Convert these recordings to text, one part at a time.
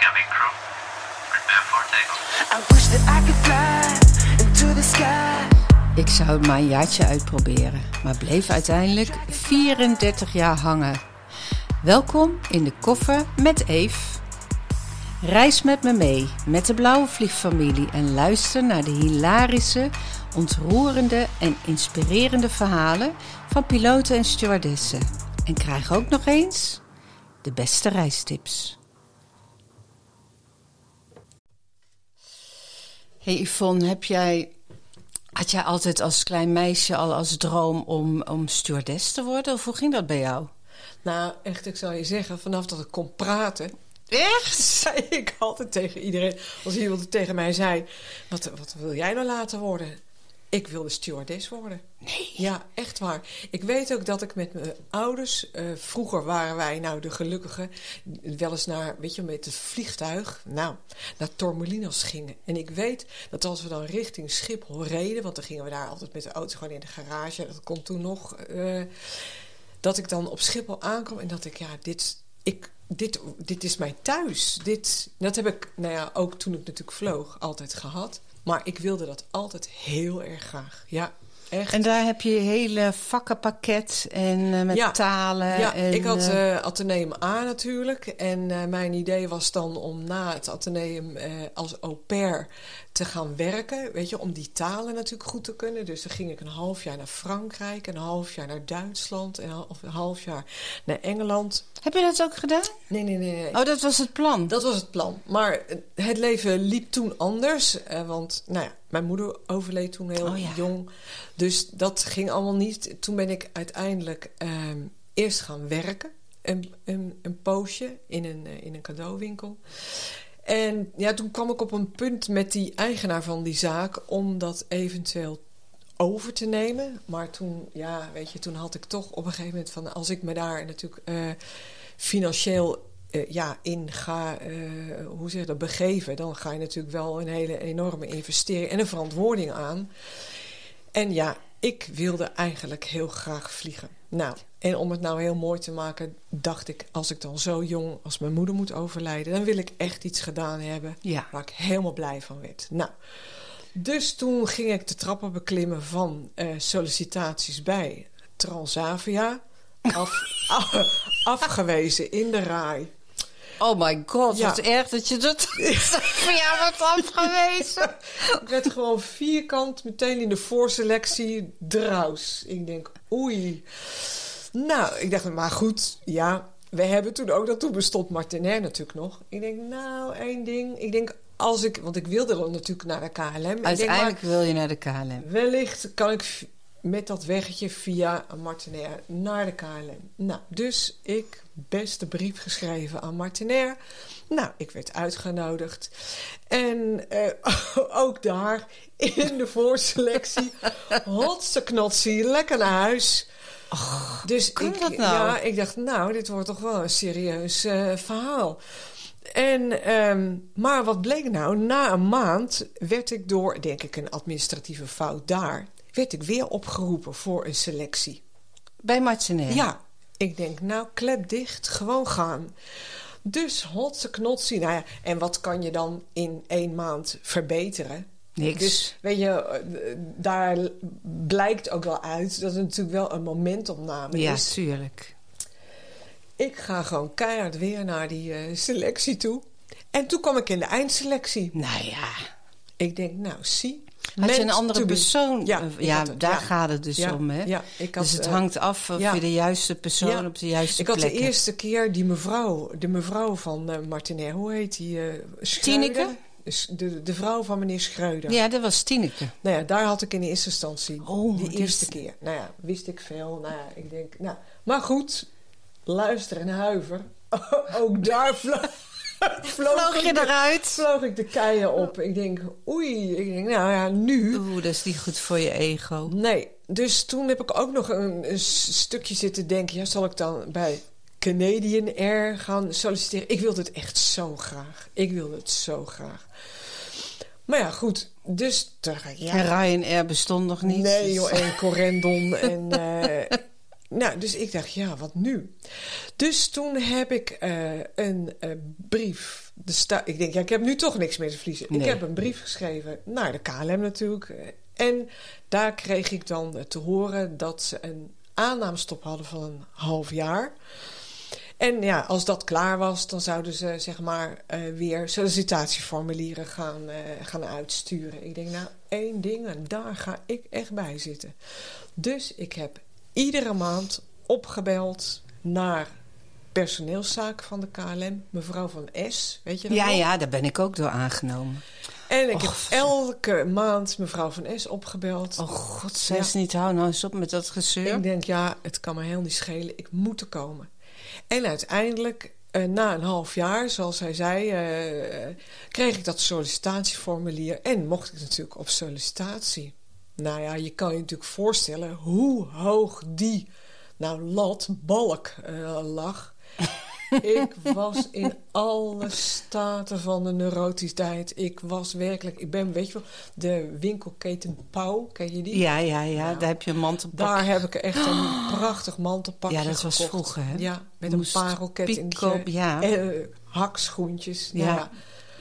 Cabin crew, prepare for takeoff. I wish that I could fly into the sky. Ik zou het maar een jaartje uitproberen, maar bleef uiteindelijk 34 jaar hangen. Welkom in de koffer met Eve. Reis met me mee met de Blauwe Vliegfamilie en luister naar de hilarische, ontroerende en inspirerende verhalen van piloten en stewardessen. En krijg ook nog eens de beste reistips. Hey Yvonne, heb jij, had jij altijd als klein meisje al als droom om, om stewardess te worden? Of hoe ging dat bij jou? Nou, echt, ik zou je zeggen, vanaf dat ik kon praten... Echt? zei ik altijd tegen iedereen... als iemand tegen mij zei... Wat, wat wil jij nou later worden? Ik wilde stewardess worden. Nee. Ja, echt waar. Ik weet ook dat ik met mijn ouders... eh, vroeger waren wij nou de gelukkigen... wel eens naar, weet je, met het vliegtuig... nou, naar Tormelinos gingen. En ik weet dat als we dan richting Schiphol reden... want dan gingen we daar altijd met de auto gewoon in de garage... dat kon toen nog... eh, dat ik dan op Schiphol aankwam en dat ik, ja, dit, ik, dit, dit is mijn thuis. Dit, dat heb ik, nou ja, ook toen ik natuurlijk vloog, altijd gehad. Maar ik wilde dat altijd heel erg graag. Ja, echt. En daar heb je hele vakkenpakket en eh, met Ja. talen. ja, en, ik had eh, eh Atheneum A natuurlijk. En mijn idee was dan om na het Atheneum als au pair te gaan werken. Weet je, om die talen natuurlijk goed te kunnen. Dus dan ging ik een half jaar naar Frankrijk, een half jaar naar Duitsland en een half- jaar naar Engeland. Heb je dat ook gedaan? Nee, nee, nee. nee. Oh, dat was het plan. Dat was het plan. Maar het leven liep toen anders. want nou ja, mijn moeder overleed toen heel Oh ja. jong. Dus dat ging allemaal niet. Toen ben ik uiteindelijk ehm, eerst gaan werken. Een, een, een poosje in een, eh, in een cadeauwinkel. En ja, toen kwam ik op een punt met die eigenaar van die zaak... om dat eventueel over te nemen. Maar toen, ja, weet je, toen had ik toch op een gegeven moment van... als ik me daar natuurlijk eh, financieel eh, ja, in ga, eh, hoe zeg je dat, begeven... dan ga je natuurlijk wel een hele enorme investering en een verantwoording aan. En ja, ik wilde eigenlijk heel graag vliegen. Nou, en om het nou heel mooi te maken, dacht ik... als ik dan zo jong als mijn moeder moet overlijden... dan wil ik echt iets gedaan hebben Ja. waar ik helemaal blij van werd. Nou, dus toen ging ik de trappen beklimmen van eh, sollicitaties bij Transavia. Af, af- afgewezen in de raai. Oh my god, Ja. wat erg dat je dat van jou wordt afgewezen. Ik werd gewoon vierkant meteen in de voorselectie draus. Ik denk, oei. Nou, ik dacht, maar goed, ja. We hebben toen ook, dat toen bestond Martinair natuurlijk nog. Ik denk, nou, één ding. Ik denk, als ik, want ik wilde dan natuurlijk naar de KLM. Ik denk, maar Uiteindelijk wil je naar de KLM. Wellicht kan ik met dat weggetje via Martinair naar de KLM. Nou, dus ik beste brief geschreven aan Martinair. Nou, ik werd uitgenodigd. En eh, ook daar in de voorselectie. Hotse knotsie, lekker naar huis. dus kan ik, dat nou? ja, ik dacht, nou, dit wordt toch wel een serieus eh, verhaal. En, ehm, maar wat bleek nou? Na een maand werd ik door, denk ik, een administratieve fout daar... werd ik weer opgeroepen voor een selectie. Bij Martinair. Ja, ik denk, nou, klep dicht, gewoon gaan. Dus hotse knotsie. Nou ja, en wat kan je dan in één maand verbeteren? Niks. Dus weet je, daar blijkt ook wel uit dat het natuurlijk wel een momentopname ja, is. tuurlijk. Ik ga gewoon keihard weer naar die eh, selectie toe. En toen kwam ik in de eindselectie. Nou ja. Ik denk, nou, zie. Had je een andere persoon? Ja, daar ja. gaat het dus Ja, om, hè? ja, ik had, dus het eh, hangt af of je de juiste persoon op de juiste Ik had plek de eerste keer die mevrouw, de mevrouw van eh Martinair, hoe heet die? eh Schreuder? Tineke? De, de vrouw van meneer Schreuder. Ja, dat was Tineke. Nou ja, daar had ik in eerste instantie. Oh, die die eerste is- keer. Nou ja, wist ik veel. Nou ja, ik denk, nou. Maar goed, luister en huiver. Ook daar vloog, je de- eruit? Vloog ik de keien op. Ik denk, oei. Ik denk, nou ja, nu. Oeh, dat is niet goed voor je ego. Nee, dus toen heb ik ook nog een, stukje zitten denken... ja, zal ik dan bij Canadian Air gaan solliciteren? Ik wilde het echt zo graag. Ik wilde het zo graag. Maar ja, goed. Dus ja... En Ryanair bestond nog niet. Nee, dus- joh, en Corendon en... eh, nou, dus ik dacht, ja, wat nu? Dus toen heb ik eh, een eh, brief. De sta ik denk, ja, ik heb nu toch niks meer te verliezen. Ik heb een brief geschreven naar de KLM natuurlijk. eh, En daar kreeg ik dan te horen dat ze een aannamestop hadden van een half jaar. En ja, als dat klaar was, dan zouden ze zeg maar weer sollicitatieformulieren gaan, gaan uitsturen. Ik denk, nou, één ding, en daar ga ik echt bij zitten. Dus ik heb iedere maand opgebeld naar personeelszaken van de KLM. Mevrouw van S, weet je dat Ja, ja, daar ben ik ook door aangenomen. En ik Och, heb elke maand mevrouw van S opgebeld. Oh god, zei Ja. ze niet, hou nou eens op met dat gezeur. Ik denk, ja, het kan me heel niet schelen. Ik moet er komen. En uiteindelijk, eh, na een half jaar, zoals hij zei, eh, kreeg ik dat sollicitatieformulier. En mocht ik natuurlijk op sollicitatie. Nou ja, je kan je natuurlijk voorstellen hoe hoog die, nou, lat, balk eh, lag. ik was in alle staten van de neurotisiteit. Ik was werkelijk, ik ben, weet je wel, de winkelketen Pauw, ken je die? Ja, ja, ja, Ja. daar heb je een mantelpak. Daar heb ik echt een prachtig mantelpakje Ja, dat was vroeger, hè? Ja, met Je een moest parelkettingje. op, ja. En eh, hakschoentjes. Nou Ja. ja.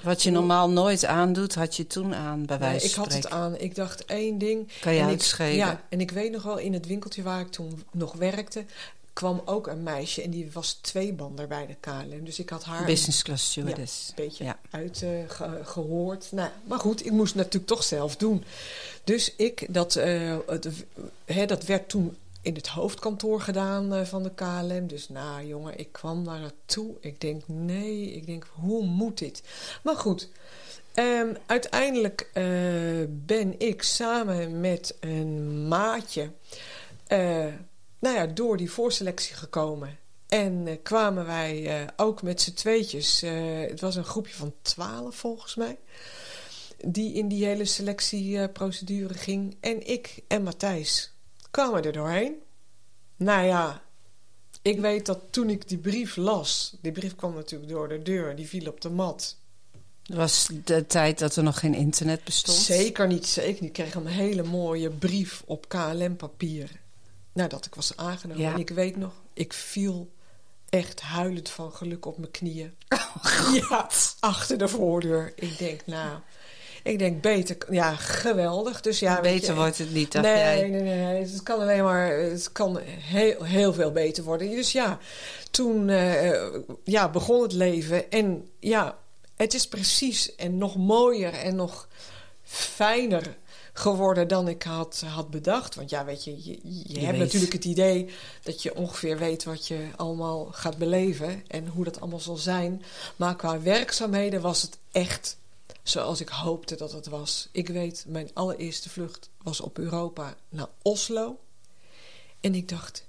Wat je normaal nooit aandoet, had je toen aan, bij Nee, wijze ik van had het aan. Ik dacht één ding. Kan je en ik, uitschelen. Ja, en ik weet nog wel, in het winkeltje waar ik toen nog werkte... kwam ook een meisje en die was tweebander bij de KLM. Dus ik had haar Business class stewardess. een beetje Ja. uitgehoord. nou, maar goed, ik moest het natuurlijk toch zelf doen. Dus ik, dat, eh, het, hè, dat werd toen in het hoofdkantoor gedaan eh, van de KLM. Dus nou jongen, ik kwam daar naartoe. Ik denk, nee, ik denk, hoe moet dit? Maar goed, ehm, uiteindelijk eh, ben ik samen met een maatje... eh, nou ja, door die voorselectie gekomen. En kwamen wij ook met z'n tweetjes. het was een groepje van twaalf volgens mij. Die in die hele selectieprocedure ging. En ik en Matthijs kwamen er doorheen. Nou ja, ik weet dat toen ik die brief las. Die brief kwam natuurlijk door de deur. Die viel op de mat. Was de tijd dat er nog geen internet bestond. Zeker niet, zeker niet. Ik kreeg een hele mooie brief op KLM-papier. Nadat ik was aangenomen. Ja. En ik weet nog, ik viel echt huilend van geluk op mijn knieën. ja, achter de voordeur. Ik denk, nou, ik denk beter. Ja, geweldig. Dus ja, Beter je, wordt het niet, dacht nee, jij. nee, nee, nee. Het kan alleen maar, het kan heel, heel veel beter worden. Dus ja, toen eh, ja, begon het leven. En ja, het is precies en nog mooier en nog fijner geworden dan ik had, had bedacht. Want ja, weet je, je, je, hebt weet. natuurlijk het idee dat je ongeveer weet wat je allemaal gaat beleven en hoe dat allemaal zal zijn. Maar qua werkzaamheden was het echt zoals ik hoopte dat het was. Ik weet, mijn allereerste vlucht was op Europa naar Oslo. En ik dacht,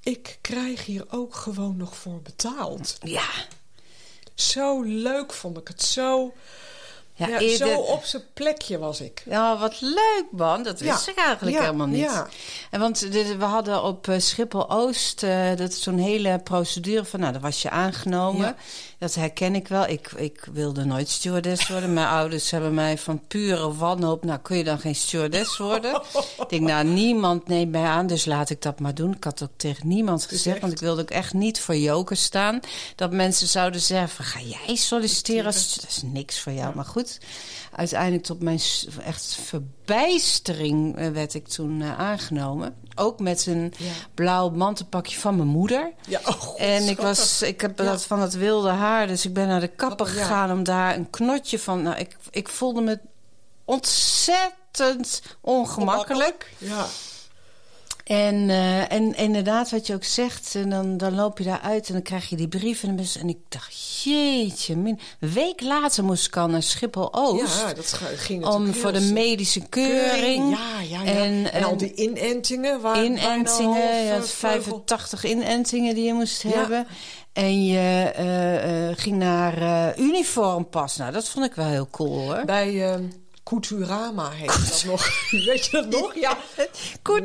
ik krijg hier ook gewoon nog voor betaald. Ja, Zo leuk vond ik het. Zo, ja, ja, eerder- zo op zijn plekje was ik. Ja, wat leuk man. Dat wist Ja, ik eigenlijk ja, helemaal niet. ja. En want we hadden op eh, Schiphol-Oost eh, dat is zo'n hele procedure van... nou, dan was je aangenomen. Dat herken ik wel. Ik, ik wilde nooit stewardess worden. Mijn ouders hebben mij van pure wanhoop... nou, kun je dan geen stewardess worden? ik denk, nou, niemand neemt mij aan, dus laat ik dat maar doen. Ik had ook tegen niemand gezegd, echt- want ik wilde ook echt niet voor joker staan. Dat mensen zouden zeggen, van, ga jij solliciteren? Dat is niks voor jou, maar goed. Uiteindelijk tot mijn echt verbijstering eh, werd ik toen eh, aangenomen. Ook met een Ja. blauw mantelpakje van mijn moeder. Ja, oh, God, En ik, was, ik heb Ja. dat van het wilde haar, dus ik ben naar de kapper ja. gegaan om daar een knotje van. Nou, ik, ik voelde me ontzettend ongemakkelijk. Ja, En, eh, en inderdaad, wat je ook zegt, en dan, dan loop je daaruit en dan krijg je die brief. En, ik dacht, jeetje, min. een week later moest ik al naar Schiphol-Oost. ja, dat ging om voor de medische keuring. Ja, ja, ja. En, En, al die inentingen. Waar inentingen, eh, vleugel- 85 inentingen die je moest Ja. hebben. En je eh, eh, ging naar eh uniformpas. Nou, dat vond ik wel heel cool hoor. Bij Couturama heette dat nog. Weet je dat nog? Ja.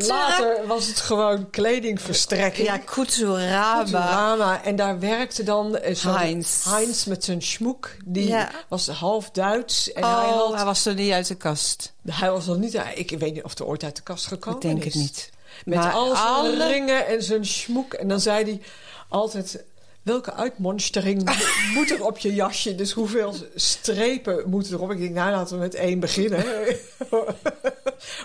Later was het gewoon kledingverstrekking. Ja, Couturama. Couturama. En daar werkte dan zo'n Heinz. Heinz met zijn schmoek. Die Ja. was half Duits. En hij, Oh, had, hij was er niet uit de kast. hij was nog niet... Ik weet niet of hij ooit uit de kast gekomen Ik denk is. het niet. Met Maar al zijn alle- ringen en zijn schmoek. En dan zei hij altijd... Welke uitmonstering mo- moet er op je jasje? Dus hoeveel strepen moeten erop? Ik denk, nou, laten we met één beginnen.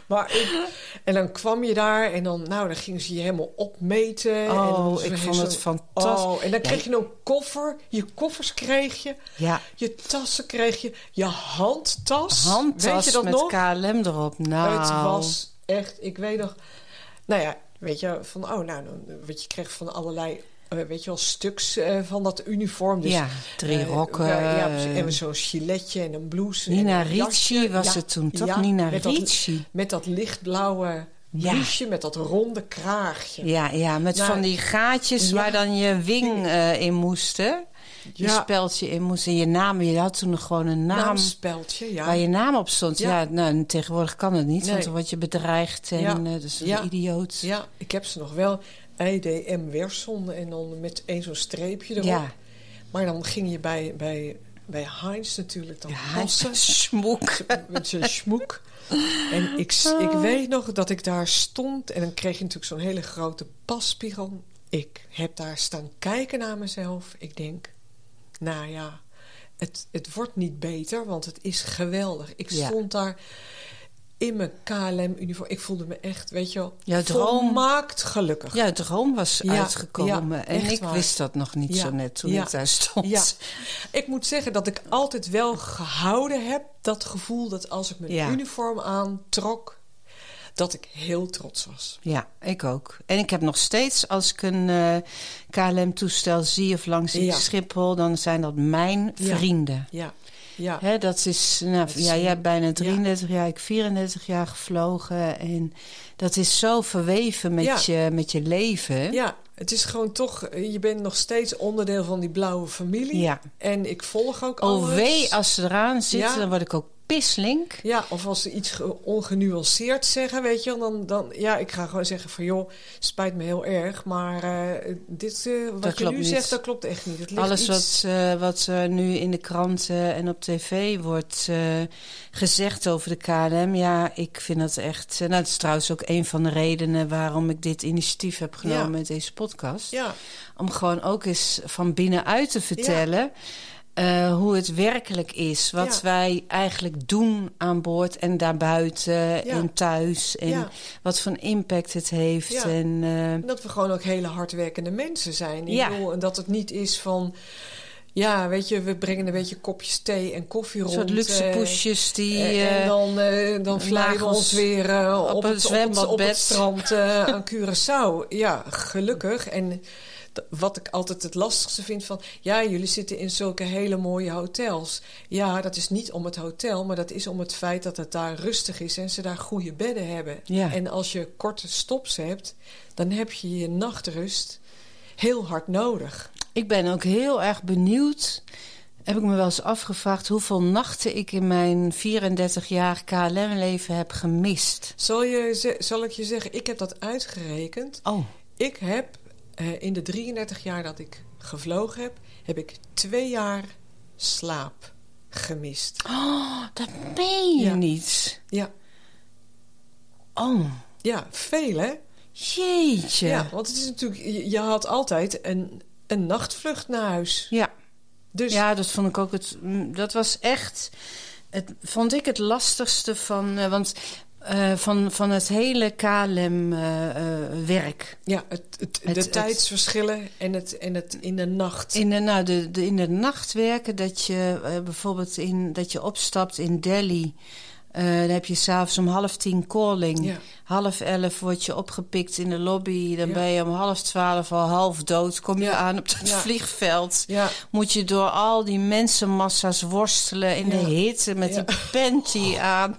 maar ik, en dan kwam je daar en dan, nou, dan gingen ze je helemaal opmeten. en Oh, dan was ik vond het fantastisch. Oh, en dan kreeg je een koffer. Je koffers kreeg je. Ja, Je tassen kreeg je. Je handtas. handtas Weet je dat met nog? KLM erop. Nou, Het was echt, ik weet nog. Nou ja, weet je, van oh, nou, weet je, kreeg van allerlei, eh, weet je wel, stuks eh, van dat uniform. Dus, ja, drie eh, rokken. ja, en zo'n giletje en een blouse. Nina en een jasje. Ricci was Ja, het toen, toch? ja, Nina met dat- Ricci. Met dat lichtblauwe blouseje, met dat ronde kraagje. Ja, ja, met Nou, van die gaatjes waar dan je wing in moest, hè? Je speldje in moest en je naam. Je had toen nog gewoon een naam Naamspeldje, ja. waar je naam op stond. Ja, nou, tegenwoordig kan het niet, want dan word je bedreigd en is een idioot. Ja, ik heb ze nog wel. IDM Werson en dan met één zo'n streepje erop. Ja. Maar dan ging je bij, bij, bij Heinz natuurlijk dan Ja, passen. smoek. met zijn schmoek. En ik, ik weet nog dat ik daar stond en dan kreeg je natuurlijk zo'n hele grote passpiegel. Ik heb daar staan kijken naar mezelf. Ik denk, nou ja, het, het wordt niet beter, want het is geweldig. Ik Ja. stond daar in mijn KLM-uniform. Ik voelde me echt, weet je wel, Jouw droom- volmaakt gelukkig. Ja, de droom was Ja, uitgekomen. ja, en ik waar. wist dat nog niet Ja, zo net toen ja, ik daar stond. Ja. Ik moet zeggen dat ik altijd wel gehouden heb dat gevoel dat als ik mijn uniform aantrok, dat ik heel trots was. Ja, ik ook. En ik heb nog steeds, als ik een eh, KLM-toestel zie of langs Ja. Schiphol, dan zijn dat mijn vrienden. Ja, ja. Hè, dat is, nou, Dat is ja, jij hebt bijna 33 jaar, ik 34 jaar gevlogen. En dat is zo verweven met, Ja. je, met je leven. ja, het is gewoon toch, je bent nog steeds onderdeel van die blauwe familie. Ja. En ik volg ook alles. wee, als ze eraan zitten, Ja. dan word ik ook pislink. Ja, of als ze iets ge- ongenuanceerd zeggen, weet je wel, dan, dan... Ja, ik ga gewoon zeggen van, joh, spijt me heel erg, maar eh, dit eh, wat je nu niet. zegt, dat klopt echt niet. Het Alles iets- wat, eh, wat nu in de kranten en op tv wordt gezegd over de KLM, ja, ik vind dat echt. nou, dat is trouwens ook een van de redenen waarom ik dit initiatief heb genomen Ja. met deze podcast. Ja, Om gewoon ook eens van binnenuit te vertellen. Eh, hoe het werkelijk is. Wat Ja. wij eigenlijk doen aan boord en daarbuiten en thuis. En Ja. wat voor impact het heeft. En, eh, En dat we gewoon ook hele hardwerkende mensen zijn. Ik Ja. bedoel, en dat het niet is van... Ja, weet je, we brengen een beetje kopjes thee en koffie een rond. soort luxe eh, poesjes die. en dan, eh dan vliegen we ons weer op op, een het, op, het, op zwembadbed. het strand aan Curaçao. Ja, gelukkig. En wat ik altijd het lastigste vind van... Ja, jullie zitten in zulke hele mooie hotels. Ja, dat is niet om het hotel, maar dat is om het feit dat het daar rustig is... en ze daar goede bedden hebben. Ja. En als je korte stops hebt, dan heb je je nachtrust heel hard nodig. Ik ben ook heel erg benieuwd. Heb ik me wel eens afgevraagd hoeveel nachten ik in mijn 34 jaar KLM-leven heb gemist. Zal, je, zal ik je zeggen, ik heb dat uitgerekend. Oh, Ik heb eh, in de 33 jaar dat ik gevlogen heb, heb ik twee jaar slaap gemist. oh dat meen je Ja. niet. Ja, Oh, ja veel hè? jeetje. Ja, want het is natuurlijk, je, je had altijd een, een nachtvlucht naar huis. Ja. Dus Ja, dat vond ik ook het. mm, Dat was echt. Het vond ik het lastigste van. eh, want eh, van, van het hele KLM-werk. ja, het, het, Het- de het- tijdsverschillen en het, en het in de nacht. In de, nou, de, de, in de nacht werken, dat je eh, bijvoorbeeld in, dat je opstapt in Delhi. eh, dan heb je s'avonds om half tien calling. Ja. Half elf word je opgepikt in de lobby. Dan Ja. ben je om half twaalf al half dood. Kom je Ja. aan op het Ja. vliegveld. Ja, Moet je door al die mensenmassa's worstelen in Ja. de hitte met Ja. die panty aan.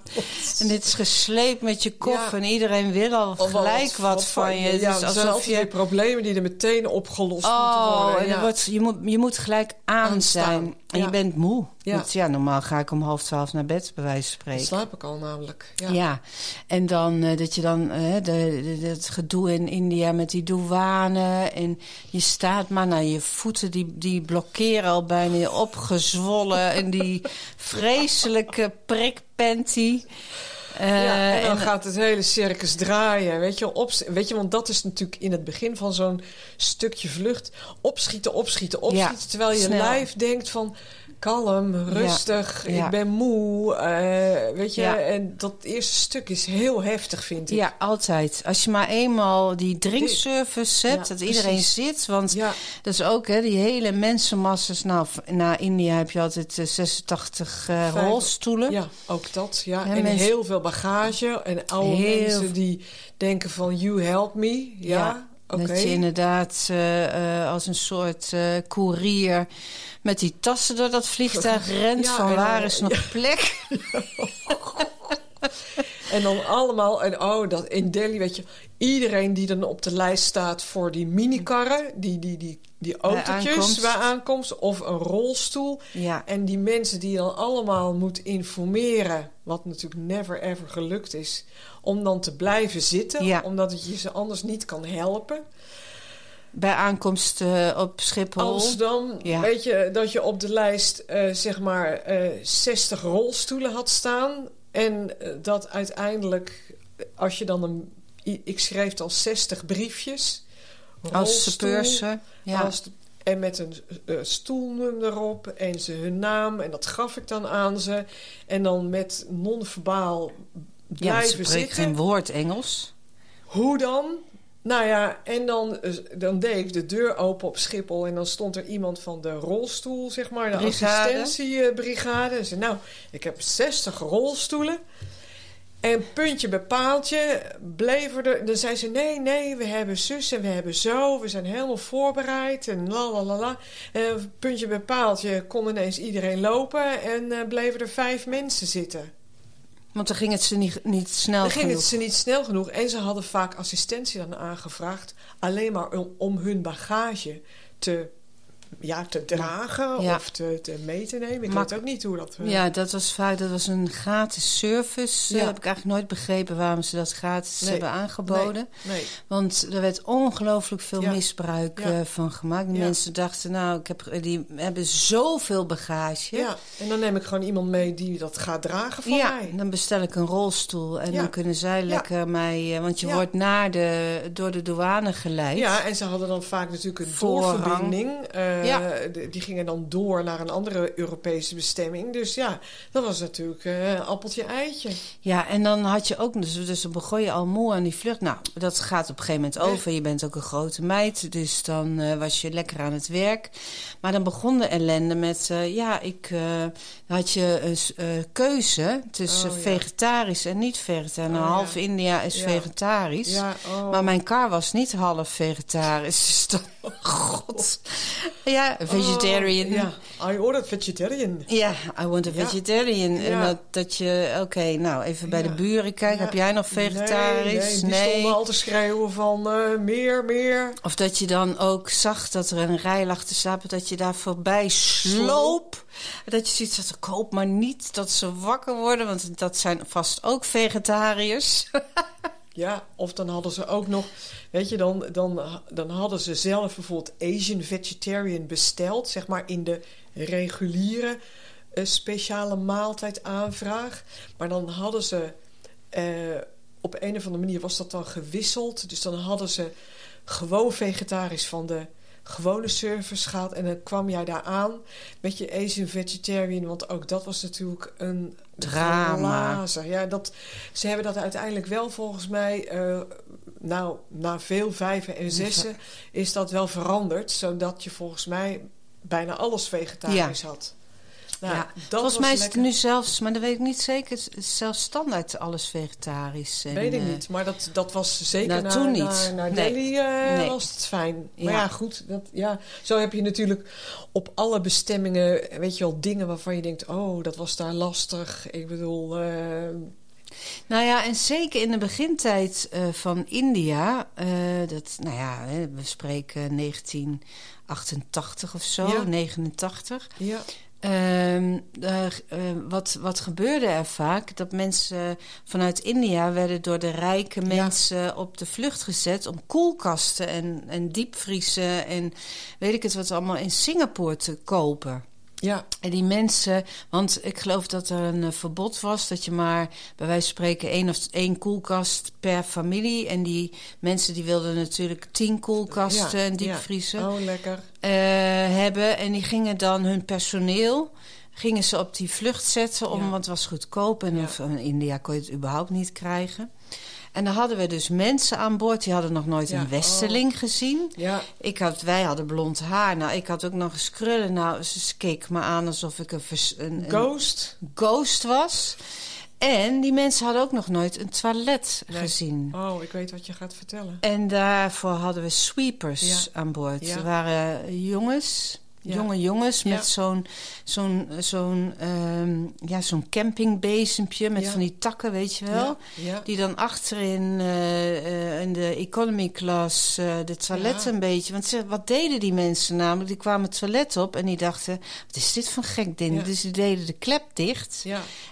En dit is gesleept met je koffer. Ja. En iedereen wil al Of gelijk wat, van je. Ja, Dus zijn alsof je problemen die er meteen opgelost moeten Oh, worden. en ja. dan wordt, je, moet, je moet gelijk aan Aanstaan, zijn. En ja. je bent moe. Ja. Want ja, normaal ga ik om half twaalf naar bed, bij wijze van Dan spreken. slaap ik al namelijk. Ja. Ja. en dan eh, dat je dan eh, de, het gedoe in India met die douane. En je staat maar naar je voeten, die, die blokkeren al bijna je opgezwollen. en die vreselijke prikpanty. Eh, ja, en dan en- gaat het hele circus draaien. Weet je, op, weet je, want dat is natuurlijk in het begin van zo'n stukje vlucht. Opschieten, opschieten, opschieten. Ja, terwijl je snel. lijf denkt van... Kalm, rustig, ja. ik ben moe. eh, weet je, Ja. en dat eerste stuk is heel heftig, vind ik. Ja, altijd. Als je maar eenmaal die drinkservice hebt, dat iedereen zit. Want Ja. dat is ook, hè, die hele mensenmasses. Nou, naar India heb je altijd eh, 86 eh, Vijf- rolstoelen. Ja, ook dat. Ja. En mensen- heel veel bagage. En oude Heel mensen die denken van... You help me. Ja, oké. Dat je inderdaad eh, eh, als een soort eh koerier met die tassen door dat vliegtuig rent. Ja, van waar is nog plek? En dan allemaal... En oh, dat in Delhi, weet je... Iedereen die dan op de lijst staat voor die minikarren... Die, die, die, die autootjes aankomst. bij aankomst... Of een rolstoel. Ja, En die mensen die je dan allemaal moet informeren... Wat natuurlijk never ever gelukt is... Om dan te blijven zitten. Ja. Omdat je ze anders niet kan helpen. bij aankomst eh, op Schiphol. Amsterdam, Ja. weet je dat je op de lijst eh, zeg maar eh 60 rolstoelen had staan. En eh, dat uiteindelijk, als je dan een. Ik schreef al 60 briefjes. als rolstoel, speursen. Ja. als de- en met een eh, stoelnummer erop en ze hun naam. En dat gaf ik dan aan ze. En dan met non-verbaal ja, ze blijven spreekt zitten. geen woord Engels. Hoe dan? Nou ja, en dan, eh, dan deed ik de deur open op Schiphol... en dan stond er iemand van de rolstoel, zeg maar, de Brigade. assistentiebrigade. En zei, nou, ik heb 60 rolstoelen. En puntje bij paaltje bleven er... Dan zei ze, nee, nee, we hebben zus en we hebben zo. We zijn helemaal voorbereid en la la la la. En puntje bij paaltje kon ineens iedereen lopen... en eh, bleven er vijf mensen zitten. Want dan ging het ze niet, niet snel Dan ging genoeg. het ze niet snel genoeg. En ze hadden vaak assistentie dan aangevraagd. Alleen maar om, om hun bagage te, ja, te dragen Ja. of te, te mee te nemen. Ik Mak- weet ook niet hoe dat... eh, Ja, dat was vaak dat was een gratis service. Ja. Dat heb ik eigenlijk nooit begrepen waarom ze dat gratis Nee. hebben aangeboden. Nee, Want er werd ongelooflijk veel Ja. misbruik Ja. eh, van gemaakt. De Ja. mensen dachten, nou, ik heb, die hebben zoveel bagage. ja. En dan neem ik gewoon iemand mee die dat gaat dragen voor Ja, mij. dan bestel ik een rolstoel en Ja. dan kunnen zij lekker mij... eh, Want je Ja. wordt naar de, door de douane geleid. Ja, en ze hadden dan vaak natuurlijk een Voorrang. doorverbinding. Eh, Ja. de- die gingen dan door naar een andere Europese bestemming. Dus ja, dat was natuurlijk eh appeltje eitje. Ja, en dan had je ook, dus, dus dan begon je al moe aan die vlucht. Nou, dat gaat op een gegeven moment over. Je bent ook een grote meid, dus dan eh, was je lekker aan het werk. Maar dan begon de ellende met, eh, ja, ik eh, had je een eh, keuze tussen Oh, ja. vegetarisch en niet vegetarisch. Nou, Oh, ja. half India is vegetarisch. Ja, oh. Maar mijn kar was niet half vegetarisch. Dus dan, god. Ja, vegetarian. Oh, ja, I ordered vegetarian. Ja, I want a Ja. vegetarian. En dat, dat je, oké, nou even bij Ja. de buren kijken. Ja. Heb jij nog vegetarisch? Nee, nee, die stonden al te schreeuwen van eh, meer, meer. Of dat je dan ook zag dat er een rij lag te slapen, dat je daar voorbij sloop. Dat je ziet dat koop maar niet dat ze wakker worden, want dat zijn vast ook vegetariërs. Ja, of dan hadden ze ook nog, weet je, dan, dan, dan hadden ze zelf bijvoorbeeld Asian vegetarian besteld, zeg maar in de reguliere eh, speciale maaltijdaanvraag. Maar dan hadden ze, eh, op een of andere manier was dat dan gewisseld. Dus dan hadden ze gewoon vegetarisch van de gewone service gehad. En dan kwam jij daar aan met je Asian vegetarian, want ook dat was natuurlijk een Drama. glazen. Ja, dat, ze hebben dat uiteindelijk wel volgens mij, eh, nou, na veel vijven en zessen, is dat wel veranderd. Zodat je volgens mij bijna alles vegetarisch had. Nou, ja. dat Volgens mij is het nu zelfs, maar dat weet ik niet zeker, het is zelfs standaard alles vegetarisch. En, Weet ik eh, niet, maar dat, dat was zeker Nou, naar, toen niet. naar, naar Nee. Delhi eh, Nee. was het fijn. Maar Ja. ja, goed, dat, ja, zo heb je natuurlijk op alle bestemmingen, weet je wel, dingen waarvan je denkt, oh, dat was daar lastig. Ik bedoel, eh, Nou ja, en zeker in de begintijd van India, dat, nou ja, we spreken 1988 of zo, Ja. 89. ja, Ehm, daar, eh, wat, wat gebeurde er vaak? Dat mensen vanuit India werden door de rijke mensen op de vlucht gezet om koelkasten en, en diepvriezen en weet ik het wat allemaal in Singapore te kopen. Ja, En die mensen, want ik geloof dat er een eh, verbod was dat je maar bij wijze van spreken één of één koelkast per familie. En die mensen die wilden natuurlijk tien koelkasten ja, en diepvriezen ja. Oh, lekker. eh, hebben. En die gingen dan hun personeel gingen ze op die vlucht zetten, om, Ja. want het was goedkoop. En Ja. of, in India kon je het überhaupt niet krijgen. En dan hadden we dus mensen aan boord, die hadden nog nooit Ja, een westeling gezien. Ja, Ik had, wij hadden blond haar. Nou, ik had ook nog eens krullen. Nou, ze keek me aan alsof ik een, vers- een, een ghost. ghost was. En die mensen hadden ook nog nooit een toilet Nee. gezien. Oh, ik weet wat je gaat vertellen. En daarvoor hadden we sweepers Ja. aan boord. Er waren jongens, Ja. jonge jongens Ja. met zo'n zo'n zo'n ehm, ja, zo'n campingbezempje met Ja. van die takken, weet je wel. Die dan achterin eh, eh, in de economy class eh, de toiletten een beetje. Want ze, wat deden die mensen namelijk? Die kwamen het toilet op en die dachten: wat is dit voor een gek ding? Dus die deden de klep dicht.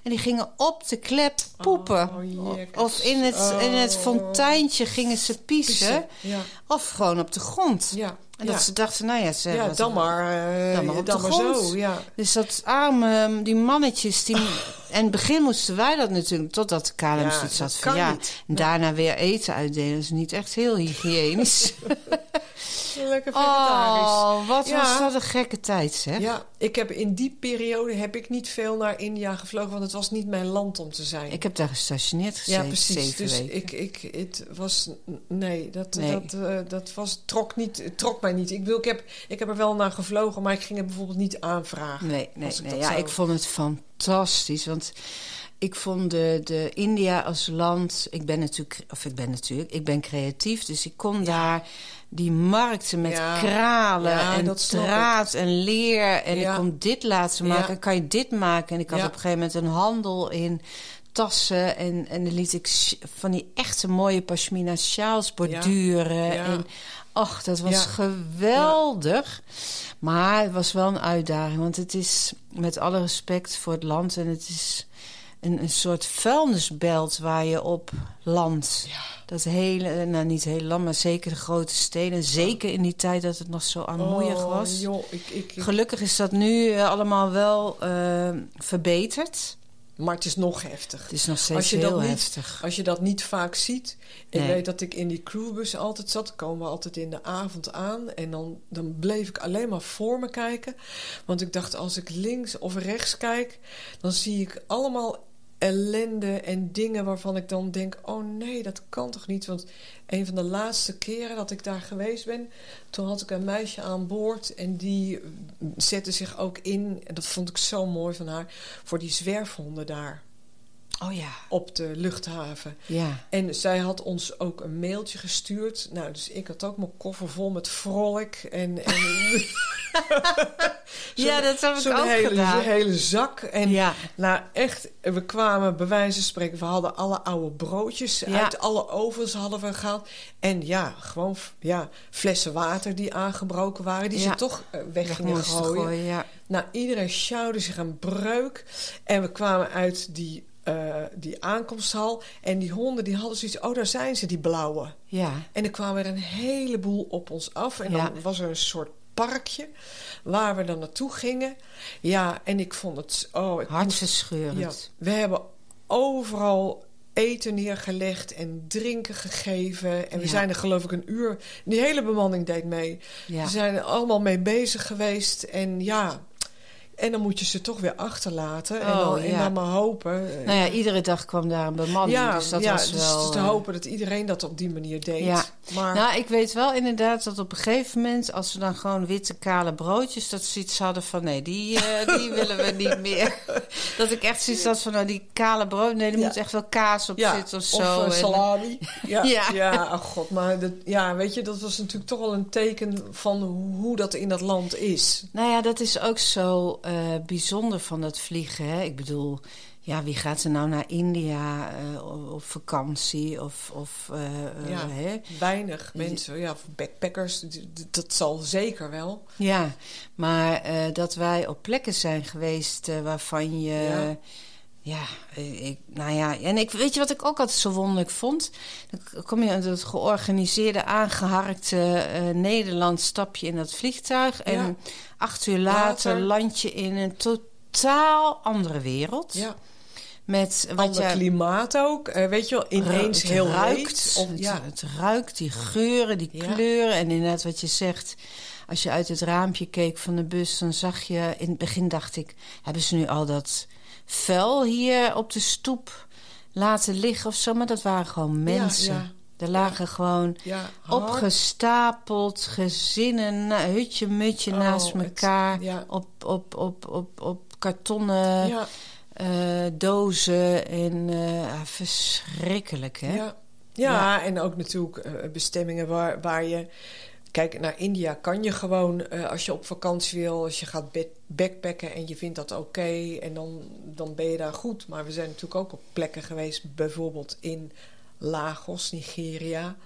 En die gingen op de klep poepen. Oh, oh, jekkers. of in het, in het Oh. fonteintje gingen ze piezen. Of gewoon op de grond. ja. En ja. dat ze dachten, nou ja, ze ja, wat- dan maar, eh, dan maar op de dan maar zo. Ja. Dus dat arme, die mannetjes, die... En in het begin moesten wij dat natuurlijk, totdat de KLM Ja, zoiets had dat van ja. niet. En daarna weer eten uitdelen, dat is niet echt heel hygiënisch. Lekker vegetarisch. oh, wat Ja. was dat een gekke tijd, zeg. Ja, ik heb in die periode heb ik niet veel naar India gevlogen, want het was niet mijn land om te zijn. Ik heb daar gestationeerd gezeten, ja, precies. Dus weken. ik, ik, het was, nee, dat, Nee. dat, eh, dat was, trok, niet, trok mij niet. Ik, wil, ik, heb, ik heb er wel naar gevlogen, maar ik ging het bijvoorbeeld niet aanvragen. Nee, nee, nee. Ja, ik vond het fantastisch. Want ik vond de, de India als land. Ik ben natuurlijk, of ik ben natuurlijk, ik ben creatief. Dus ik kon daar die markten met Ja. kralen Ja, en draad en leer. En ik kon dit laten maken. Kan je dit maken? En ik had op een gegeven moment een handel in tassen. En, en dan liet ik van die echte mooie pashmina sjaals borduren. En ach, dat was Ja. geweldig. Maar het was wel een uitdaging. Want het is, met alle respect voor het land... en het is een, een soort vuilnisbelt waar je op landt. Dat hele, nou niet heel land, maar zeker de grote steden. Zeker in die tijd dat het nog zo armoeig Oh, was. joh, ik, ik, ik- Gelukkig is dat nu eh, allemaal wel eh, verbeterd. Maar het is nog heftig. Het is nog steeds Als je heel dat niet- heftig. Als je dat niet vaak ziet. Ik Nee. weet dat ik in die crewbus altijd zat. Komen we altijd in de avond aan. En dan, dan bleef ik alleen maar voor me kijken. Want ik dacht, als ik links of rechts kijk... dan zie ik allemaal ellende en dingen waarvan ik dan denk... oh nee, dat kan toch niet? Want een van de laatste keren dat ik daar geweest ben... toen had ik een meisje aan boord... en die zette zich ook in... en dat vond ik zo mooi van haar... voor die zwerfhonden daar Oh ja, op de luchthaven. ja. En zij had ons ook een mailtje gestuurd. Nou, dus ik had ook mijn koffer vol met vrolijk. En, en Ja, dat heb ik ook hele, gedaan. zo'n hele zak. En Ja. nou, echt, we kwamen bij wijze van spreken... we hadden alle oude broodjes Ja. uit alle ovens hadden we gehaald. En ja, gewoon ja, flessen water die aangebroken waren... die Ja. ze toch eh, weg Weg gingen gooien. gooien, ja. Nou, iedereen sjouwde zich een breuk. En we kwamen uit die, eh, die aankomsthal. En die honden die hadden zoiets... oh, daar zijn ze, die blauwe. Ja, En er kwamen er een heleboel op ons af. En Ja. dan was er een soort parkje... waar we dan naartoe gingen. Ja, en ik vond het... Oh, moest- hartverscheurend. ja, we hebben overal eten neergelegd en drinken gegeven. En we Ja. zijn er geloof ik een uur... Die hele bemanning deed mee. Ja. We zijn er allemaal mee bezig geweest. En ja... En dan moet je ze toch weer achterlaten. en, Oh, dan, en ja. dan maar hopen. Nou ja, iedere dag kwam daar een bemanning. ja, dus dat ja, was dus wel... te eh, hopen dat iedereen dat op die manier deed. Ja. Maar Nou, ik weet wel inderdaad dat op een gegeven moment... als we dan gewoon witte kale broodjes... dat ze iets hadden van... nee, die, eh, die willen we niet meer. dat ik echt zoiets had van... nou, die kale brood... nee, er moet echt wel kaas op zitten of zo. Of salami. Ja, Ja. ja. oh god. Maar dat, ja, weet je, dat was natuurlijk toch wel een teken van hoe dat in dat land is. Nou ja, dat is ook zo eh, bijzonder van dat vliegen. Hè? Ik bedoel, ja, wie gaat er nou naar India eh, op vakantie? Of, of eh, Ja. hè? Weinig mensen, ja, backpackers, dat zal zeker wel. Ja, maar dat wij op plekken zijn geweest waarvan je Ja. Ja, ik, nou ja, en ik, weet je wat ik ook altijd zo wonderlijk vond? Dan kom je het georganiseerde, aangeharkte eh, Nederland, stap je in dat vliegtuig. En acht uur later, Later. land je in een totaal andere wereld. Ja. Met wat Ander je klimaat ook. eh, weet je wel, ineens heel ruikt. het, ja. het ruikt, die geuren, die Ja. kleuren. En inderdaad wat je zegt, als je uit het raampje keek van de bus... dan zag je, in het begin dacht ik... hebben ze nu al dat vuil hier op de stoep laten liggen of zo? Maar dat waren gewoon mensen. ja. Er lagen gewoon ja, opgestapeld gezinnen, hutje, mutje Oh, naast elkaar... op, op, op, op, op kartonnen eh, dozen. En eh, ja, verschrikkelijk, hè? ja. Ja, en ook natuurlijk eh, bestemmingen waar, waar je... Kijk, naar India kan je gewoon, eh, als je op vakantie wil... als je gaat backpacken en je vindt dat oké... en dan, dan ben je daar goed. Maar we zijn natuurlijk ook op plekken geweest... bijvoorbeeld in Lagos, Nigeria...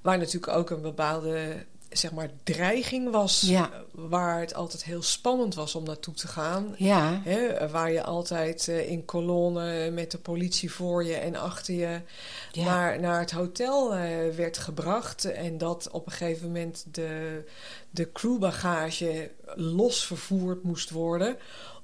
waar natuurlijk ook een bepaalde zeg maar, dreiging was... Ja. waar het altijd heel spannend was om naartoe te gaan... Ja, Hè, waar je altijd eh, in kolonne met de politie voor je en achter je Ja. naar, naar het hotel eh, werd gebracht. En dat op een gegeven moment de, de crewbagage los vervoerd moest worden.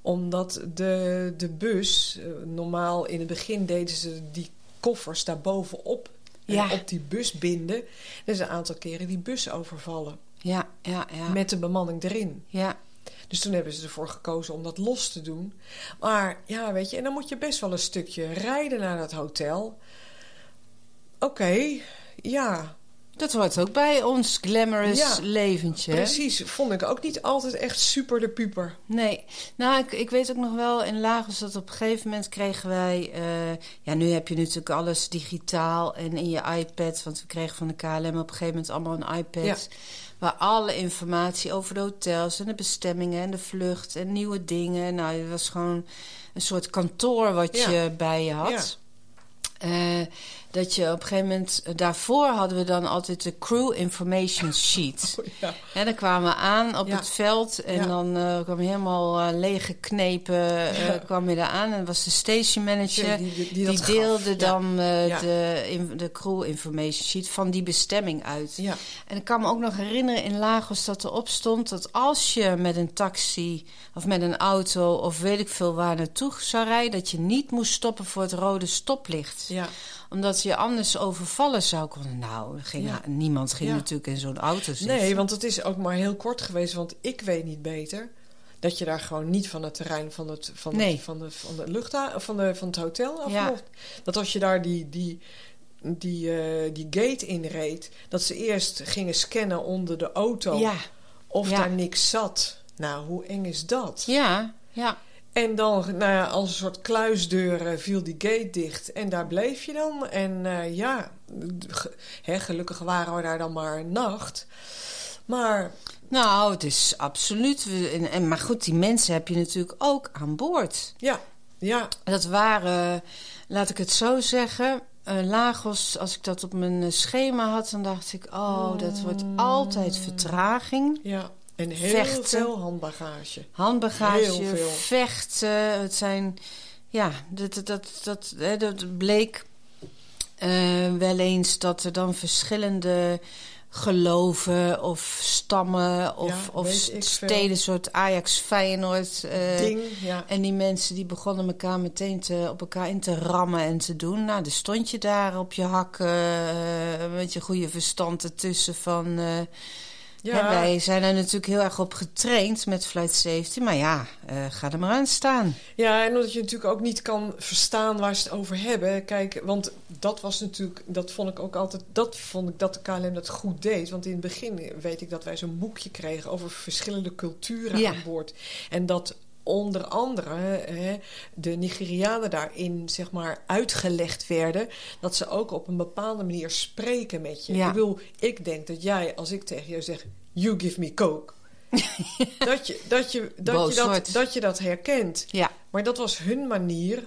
Omdat de, de bus, eh, normaal in het begin deden ze die koffers daarbovenop eh, Ja. op die bus binden. Er is een aantal keren die bus overvallen. ja, ja, ja. Met de bemanning erin. ja. Dus toen hebben ze ervoor gekozen om dat los te doen. Maar ja, weet je, en dan moet je best wel een stukje rijden naar dat hotel. Oké, ja, Dat hoort ook bij ons glamorous Ja, leventje. precies. Vond ik ook niet altijd echt super de puper. Nee, nou, ik, ik weet ook nog wel in Lagos dat op een gegeven moment kregen wij... eh, ja, nu heb je natuurlijk alles digitaal en in je iPad. Want we kregen van de KLM op een gegeven moment allemaal een iPad... Ja. waar alle informatie over de hotels en de bestemmingen en de vlucht... en nieuwe dingen. Nou, het was gewoon een soort kantoor wat Ja. je bij je had. Eh, dat je op een gegeven moment... Daarvoor hadden we dan altijd de crew information sheet... Ja, En dan kwamen we aan op Ja. het veld en Ja. dan eh, kwam je helemaal eh, leeggeknepen eh, Ja. kwam je daar aan. En was de station manager. Die- die- die die dat deelde dan eh, de, in- de crew information sheet van die bestemming uit. ja, En ik kan me ook nog herinneren in Lagos dat erop stond dat als je met een taxi of met een auto of weet ik veel waar naartoe zou rijden, dat je niet moest stoppen voor het rode stoplicht. ja. Omdat je anders overvallen zou kunnen. Nou, ging, Ja. niemand ging Ja. natuurlijk in zo'n auto zitten. Nee, want het is ook maar heel kort geweest, want ik weet niet beter. Dat je daar gewoon niet van het terrein van het, van Nee. het, van de, van de luchtha van, de, van het hotel af Ja. Dat als je daar die, die, die, eh, die gate inreed, dat ze eerst gingen scannen onder de auto Ja, of ja. daar niks zat. Nou, hoe eng is dat? ja, ja. En dan, nou ja, als een soort kluisdeur eh, viel die gate dicht. En daar bleef je dan. En eh, ja, gelukkig waren we daar dan maar een nacht. Maar Nou, het is absoluut. En, en, maar goed, die mensen heb je natuurlijk ook aan boord. ja, ja, Dat waren, laat ik het zo zeggen. eh, Lagos, als ik dat op mijn schema had, dan dacht ik: oh, dat wordt altijd vertraging. ja. En heel Vechten. veel handbagage. Handbagage, veel. vechten. Het zijn, ja, dat, dat, dat, dat, bleek eh, wel eens dat er dan verschillende geloven of stammen of, Ja, of steden, veel. soort Ajax, Feyenoord. eh, Ding, ja. En die mensen die begonnen elkaar meteen te, op elkaar in te rammen en te doen. Nou, dan stond je daar op je hakken eh, met je goede verstand ertussen van... Ja, Hè, wij zijn er natuurlijk heel erg op getraind met Flight Safety. Maar ja, eh, ga er maar aan staan. Ja, en omdat je natuurlijk ook niet kan verstaan waar ze het over hebben. Kijk, want dat was natuurlijk, dat vond ik ook altijd, dat vond ik dat de KLM dat goed deed. Want in het begin weet ik dat wij zo'n boekje kregen over verschillende culturen Ja. aan boord. En dat onder andere hè, de Nigerianen daarin zeg maar uitgelegd werden dat ze ook op een bepaalde manier spreken met je. Ja. Ik bedoel, ik denk dat jij, als ik tegen jou zeg, you give me coke. dat, je, dat, je, dat, Boos je dat, wordt. dat je dat herkent. Ja, Maar dat was hun manier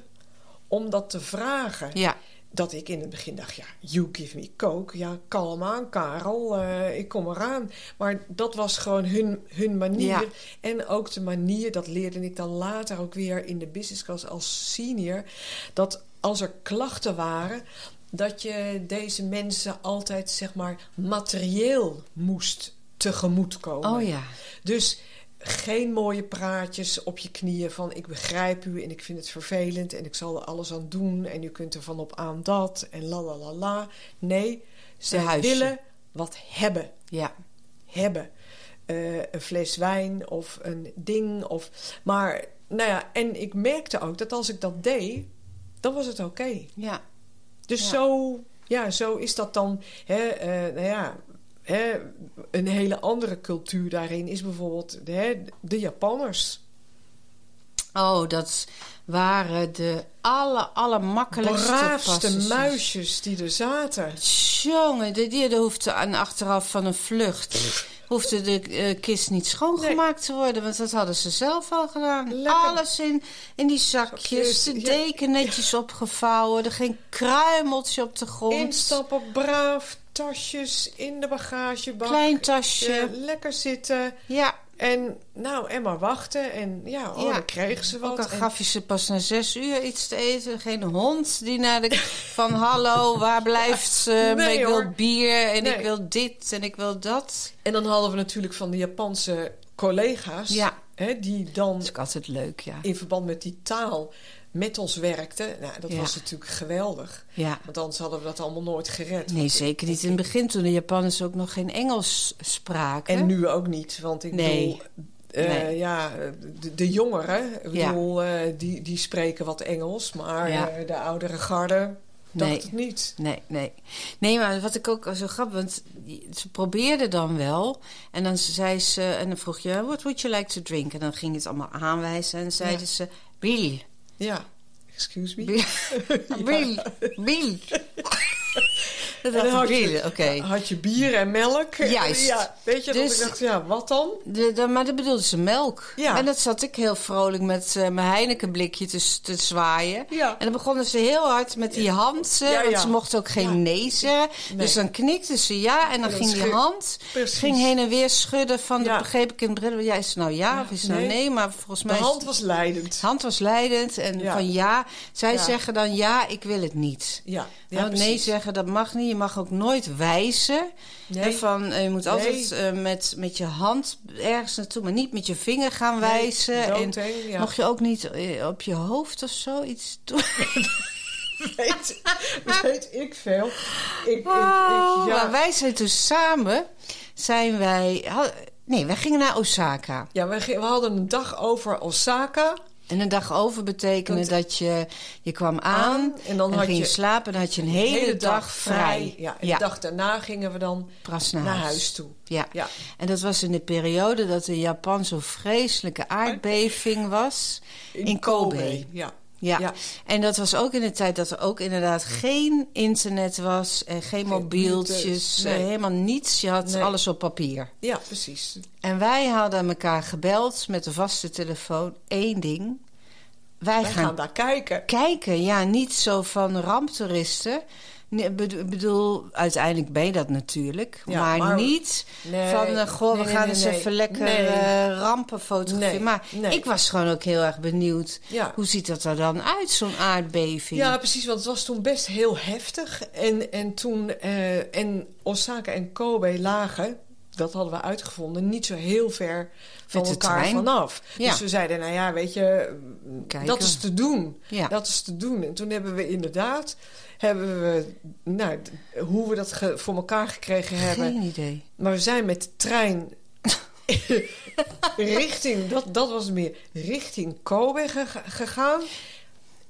om dat te vragen. ja, dat ik in het begin dacht, ja, you give me coke. Ja, kalm aan, Karel, eh, ik kom eraan. Maar dat was gewoon hun, hun manier. Ja. En ook de manier, dat leerde ik dan later ook weer in de business class als senior... dat als er klachten waren, dat je deze mensen altijd, zeg maar, materieel moest tegemoetkomen. Oh ja. Dus geen mooie praatjes op je knieën van ik begrijp u en ik vind het vervelend en ik zal er alles aan doen en u kunt er van op aan dat en la la la la. Nee, ze willen wat hebben. Ja. Hebben. Eh, een fles wijn of een ding. Of, maar, nou ja, en ik merkte ook dat als ik dat deed, dan was het oké. Ja. Dus Ja. zo, ja, zo is dat dan. Hè, eh, nou ja, hè, een hele andere cultuur daarin is bijvoorbeeld hè, de Japanners. Oh, dat waren de aller, allermakkelijkste Braafste passagiers. muisjes die er zaten. Jongen, die, die die hoefde aan achteraf van een vlucht... hoefde de eh, kist niet schoongemaakt te worden... want dat hadden ze zelf al gedaan. Lekker. Alles in, in die zakjes, de deken netjes opgevouwen... er geen kruimeltje op de grond. Instappen, braaf, tasjes in de bagagebak. Klein tasje. Eh, lekker zitten. Ja, En nou, en maar wachten. En ja, oh, Ja. dan kregen ze wat. ook al En- gaf je ze pas na zes uur iets te eten. Geen hond die naar de... van hallo, waar blijft ze? Nee, Maar ik hoor. wil bier en Nee. ik wil dit en ik wil dat. En dan hadden we natuurlijk van de Japanse collega's... Ja. Hè, die dan Dat is ook altijd leuk, ja. in verband met die taal met ons werkten. Nou, dat Ja. was natuurlijk geweldig. Ja. Want anders hadden we dat allemaal nooit gered. Nee, zeker niet in het begin toen de Japanners ook nog geen Engels spraken. En nu ook niet. Want ik Nee. bedoel... eh, Nee. Ja, de, de jongeren, ik Ja. bedoel, eh, die, die spreken wat Engels. Maar Ja. eh, de oudere garde dacht Nee. het niet. Nee, nee. Nee, maar wat ik ook zo grappig... want ze probeerde dan wel. En dan zei ze... En dan vroeg je, what would you like to drink? En dan ging het allemaal aanwijzen. En zeiden Ja. ze, Bill. Ja, excuse me. Bill. Bill. Dat had je, had je bier en melk. Juist. Ja, weet je, dat Dus- ik dacht, ja, wat dan? De, de- maar dat bedoelde ze melk. Ja. En dat zat ik heel vrolijk met eh, mijn Heineken blikje te, te zwaaien. Ja. En dan begonnen ze heel hard met die hand. Ja, Want ze mochten ook geen nee zeggen. Nee. Dus dan knikte ze ja. En dan, ging die hand Precies. ging heen en weer schudden. Van, dat begreep ik in het bril. Ja, is het nou ja, of is het nou nee. Maar volgens De mij... is- hand was leidend. de hand was leidend. En van ja. Zij zeggen dan ja, ik wil het niet. Ja, ja nee zeggen, dat mag niet. Je mag ook nooit wijzen. Nee. Hè, van, eh, je moet altijd eh, met, met je hand ergens naartoe, maar niet met je vinger gaan Nee, wijzen. en ja. mocht je ook niet eh, op je hoofd of zo iets doen. weet, weet ik veel. Ik, ik, Oh, ik, ja. Maar wij zijn toen samen, zijn wij... nee, wij gingen naar Osaka. Ja, we, we hadden een dag over Osaka. En een dag over betekende Dat- dat je, je kwam aan, Aan, en dan had ging je slapen en dan had je een hele, dag vrij. Ja, en de dag daarna gingen we dan naar, naar huis. huis toe. Ja. Ja. en dat was in de periode dat in Japan zo'n vreselijke aardbeving was. In, Kobe. Ja. Ja. Ja. en dat was ook in de tijd dat er ook inderdaad geen internet was en geen mobieltjes, eh, nee. helemaal niets. Je had Nee. alles op papier. ja, precies. En wij hadden elkaar gebeld met de vaste telefoon. Eén ding. Wij, Wij gaan, gaan daar kijken. kijken. Ja, niet zo van ramptoeristen. Nee, bedo- bedoel, uiteindelijk ben je dat natuurlijk. Ja, maar, maar- niet Nee, van, eh, goh, nee, we gaan eens even lekker eh, rampen fotograferen. Maar ik was gewoon ook heel erg benieuwd. Ja. Hoe ziet dat er dan uit, zo'n aardbeving? Ja, precies, want het was toen best heel heftig. En, en toen, eh, en Osaka en Kobe lagen, dat hadden we uitgevonden, niet zo heel ver van elkaar trein. vanaf. Ja. Dus we zeiden, nou ja, weet je, Kijken. dat is te doen. Ja. Dat is te doen. En toen hebben we inderdaad, hebben we, nou, hoe we dat voor elkaar gekregen hebben. Geen idee. Maar we zijn met de trein richting, dat, dat was meer, richting Kobe ge- gegaan.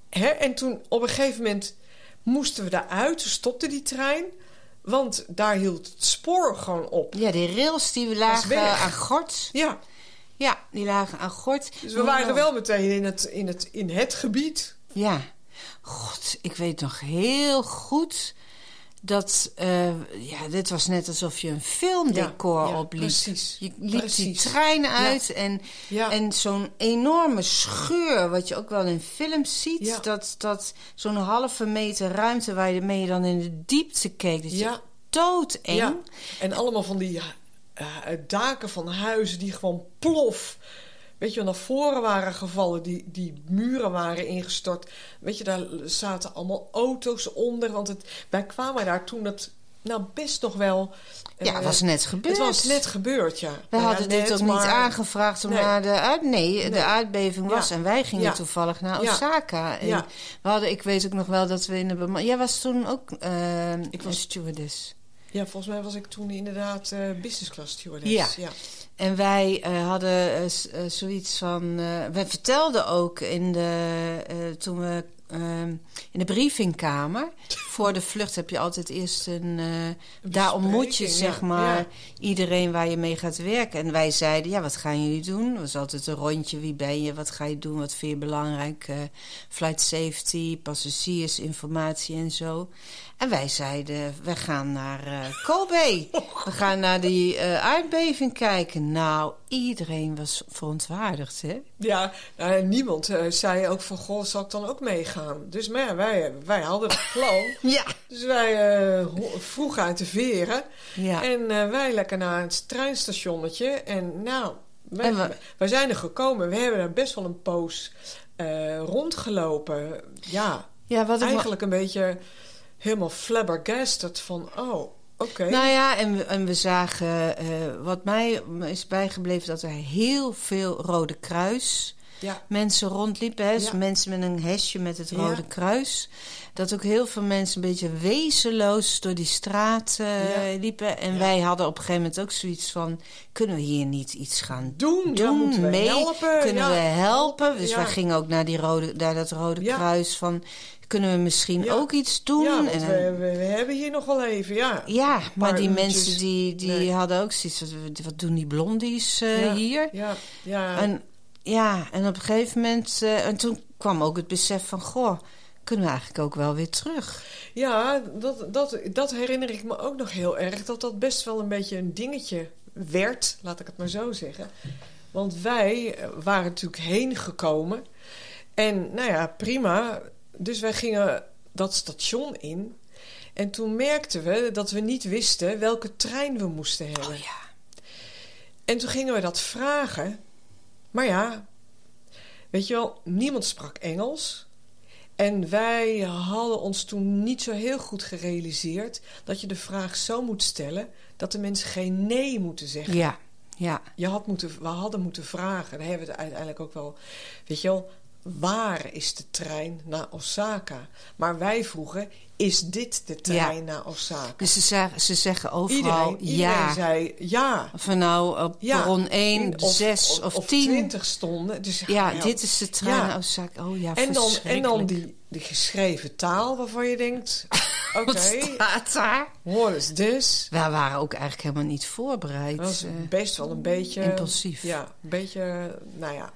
Hè? En toen op een gegeven moment moesten we daaruit, stopte die trein. Want daar hield het spoor gewoon op. Ja, die rails die lagen aan gort. Ja, Ja, die lagen aan gort. dus we waren wel meteen in het, in het, in het gebied. Ja. God, ik weet nog heel goed dat, eh, ja, dit was net alsof je een filmdecor Ja, ja, opliep. precies. Je liep die trein uit en, Ja. en zo'n enorme scheur, wat je ook wel in films ziet. Ja. Dat, dat zo'n halve meter ruimte waar je mee dan in de diepte keek. Dat je doodeng. Ja. En allemaal van die eh, daken van huizen die gewoon plof. Weet je, naar voren waren gevallen, die, die muren waren ingestort. Weet je, daar zaten allemaal auto's onder. Want het, wij kwamen daar toen het nou best nog wel. Ja, eh, het was net gebeurd. Het was net gebeurd, ja. We ja, hadden dit ook niet maar- aangevraagd om Nee. naar de uit. Nee, de aardbeving was Ja. en wij gingen Ja. toevallig naar. Osaka. En we hadden, ik weet ook nog wel dat we in de Jij was toen ook eh Ik was- stewardess. Ja, volgens mij was ik toen inderdaad eh business class stewardess. Ja. En wij eh, hadden eh, zoiets van. eh wij vertelden ook in de. toen we. Ehm, in de briefingkamer. Voor de vlucht heb je altijd eerst een. eh, daar ontmoet je zeg maar ja. iedereen waar je mee gaat werken. En wij zeiden: Ja, wat gaan jullie doen? Het was altijd een rondje. Wie ben je? Wat ga je doen? Wat vind je belangrijk? Eh, flight safety, passagiersinformatie en zo. En wij zeiden: We gaan naar eh, Kobe. We gaan naar die aardbeving kijken. Nou, iedereen was verontwaardigd, hè? Ja, nou, niemand eh, zei ook van, goh, zal ik dan ook meegaan? Dus maar ja, wij, wij hadden het plan. Ja. Dus wij eh, ho- vroeg uit de veren. Ja. En eh, wij lekker naar het treinstationnetje. En nou, wij, En we- wij zijn er gekomen. We hebben er best wel een poos eh, rondgelopen. Ja, ja, wat eigenlijk een beetje helemaal flabbergasted van, oh, oké. Nou ja, en we, en we zagen, eh, wat mij is bijgebleven, dat er heel veel Rode Kruis ja, mensen rondliepen. Hè? Dus mensen met een hesje met het Rode. Kruis. Dat ook heel veel mensen een beetje wezenloos door die straat eh, liepen. En wij hadden op een gegeven moment ook zoiets van... kunnen we hier niet iets gaan doen, doen, we mee? helpen. kunnen we helpen? Dus wij gingen ook naar, die rode, naar dat Rode. Kruis van... kunnen we misschien Ja. ook iets doen? Ja, En we, we, we hebben hier nog wel even, ja. Ja, maar die uurtjes. mensen die, die Nee. hadden ook zoiets wat- wat doen die blondies eh, Ja, hier? Ja, ja. En ja, en op een gegeven moment... eh, en toen kwam ook het besef van... goh, kunnen we eigenlijk ook wel weer terug? Ja, dat, dat, dat herinner ik me ook nog heel erg. Dat dat best wel een beetje een dingetje werd, laat ik het maar zo zeggen. Want wij eh, waren natuurlijk heen gekomen. En nou ja, prima. Dus wij gingen dat station in. En toen merkten we dat we niet wisten welke trein we moesten hebben. Oh ja. En toen gingen we dat vragen. Maar ja, weet je wel, niemand sprak Engels. En wij hadden ons toen niet zo heel goed gerealiseerd dat je de vraag zo moet stellen dat de mensen geen nee moeten zeggen. Ja, ja. Je had moeten, we hadden moeten vragen. Daar hebben we het uiteindelijk ook wel. Weet je wel, waar is de trein naar Osaka? Maar wij vroegen: is dit de trein naar Osaka? Dus ze, zeggen, ze zeggen overal Iedereen, iedereen ja. zei ja. We nou op Ja, perron 1, In- of, 6 of, of 10. 20 stonden. Dus Ja, ja, dit is de trein naar Osaka. Oh ja, en dan, en dan die, die geschreven taal waarvan je denkt: oké, Wat staat daar? what is this? We waren ook eigenlijk helemaal niet voorbereid. Dat was eh. best wel een beetje... impulsief. Ja, een beetje, nou ja.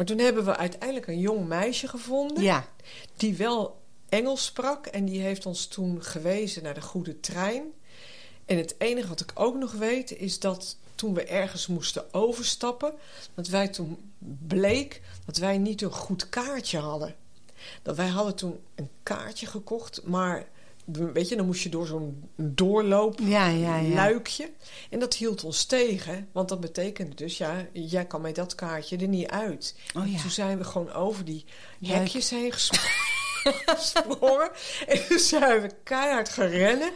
Maar toen hebben we uiteindelijk een jong meisje gevonden... ja, die wel Engels sprak. En die heeft ons toen gewezen naar de goede trein. En het enige wat ik ook nog weet... is dat toen we ergens moesten overstappen... dat wij toen bleek dat wij niet een goed kaartje hadden. Dat wij hadden toen een kaartje gekocht... maar weet je, dan moest je door zo'n doorloop ja, ja, ja. luikje. En dat hield ons tegen. Want dat betekende dus, ja, jij kan met dat kaartje er niet uit. Oh ja. Toen zijn we gewoon over die Luik. hekjes heen gesprongen. En toen zijn we keihard gerennen.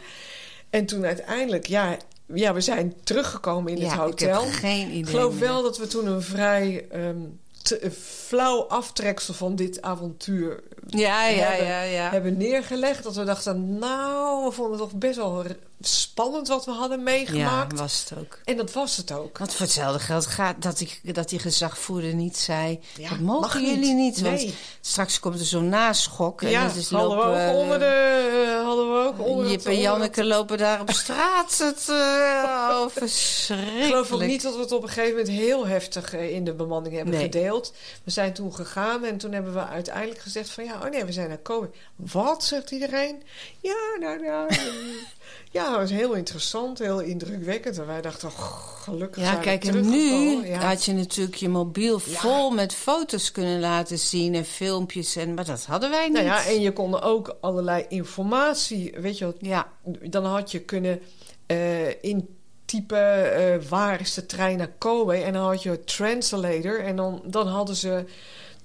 En toen uiteindelijk, ja, ja we zijn teruggekomen in ja, het hotel. Ik heb geen idee Ik geloof wel dat we toen een vrij ehm, te- flauw aftreksel van dit avontuur Ja, ja, hebben, ja, ja. hebben neergelegd. Dat we dachten, nou, we vonden het toch best wel spannend wat we hadden Ja, meegemaakt. was het ook. En dat was het ook. Want voor hetzelfde geld gaat dat die, dat die gezagvoerder niet zei... Ja, dat mogen mag jullie niet. Want Nee. straks komt er zo'n naschok. En ja, dat is hadden we lopen, ook eh, onder de... eh, hadden we ook onder Jip en onder Janneke lopen daar op straat. Het, eh, oh, verschrikkelijk. Ik geloof ook niet dat we het op een gegeven moment heel heftig in de bemanning hebben Nee. gedeeld. We zijn toen gegaan en toen hebben we uiteindelijk gezegd van ja, oh nee, we zijn naar Kobe. Wat, zegt iedereen? Ja, nou ja. eh, ja, dat was heel interessant, heel indrukwekkend. En wij dachten, oh, gelukkig Ja, zijn kijk, we en nu. Ja. had je natuurlijk je mobiel Ja. vol met foto's kunnen laten zien en filmpjes. En, maar dat hadden wij niet. Nou ja, en je kon ook allerlei informatie, weet je wel, Ja, dan had je kunnen eh, intypen eh, waar is de trein naar Kobe en dan had je een translator en dan, dan, hadden ze,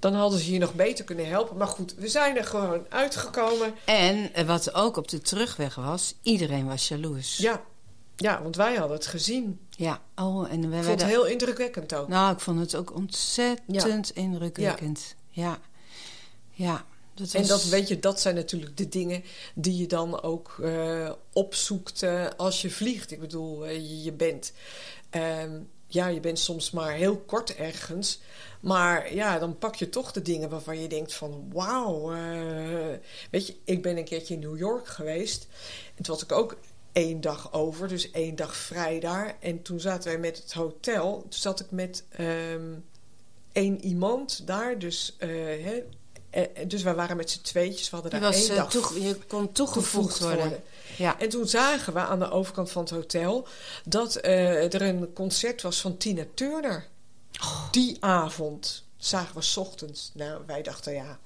dan hadden ze je nog beter kunnen helpen. Maar goed, we zijn er gewoon uitgekomen. en eh, wat ook op de terugweg was, iedereen was jaloers. Ja, ja want wij hadden het gezien. Ja, oh, en we Ik vond het heel indrukwekkend ook. Nou, ik vond het ook ontzettend indrukwekkend. Ja. ja. dat En dat, weet je, dat zijn natuurlijk de dingen die je dan ook eh, opzoekt eh, als je vliegt. Ik bedoel, je, je bent... ja, je bent soms maar heel kort ergens. Maar ja, dan pak je toch de dingen waarvan je denkt van... Wauw, eh, weet je, ik ben een keertje in New York geweest. En toen was ik ook één dag over, dus één dag vrij daar. En toen zaten wij met het hotel. Toen zat ik met ehm, één iemand daar, dus... eh, hè, eh, dus wij waren met z'n tweetjes. We hadden je, daar was, één dag je kon toegevoegd toegevoegd worden. worden. Ja. En toen zagen we aan de overkant van het hotel dat eh, er een concert was van Tina Turner. Die avond zagen we 's ochtends. Nou, wij dachten ja,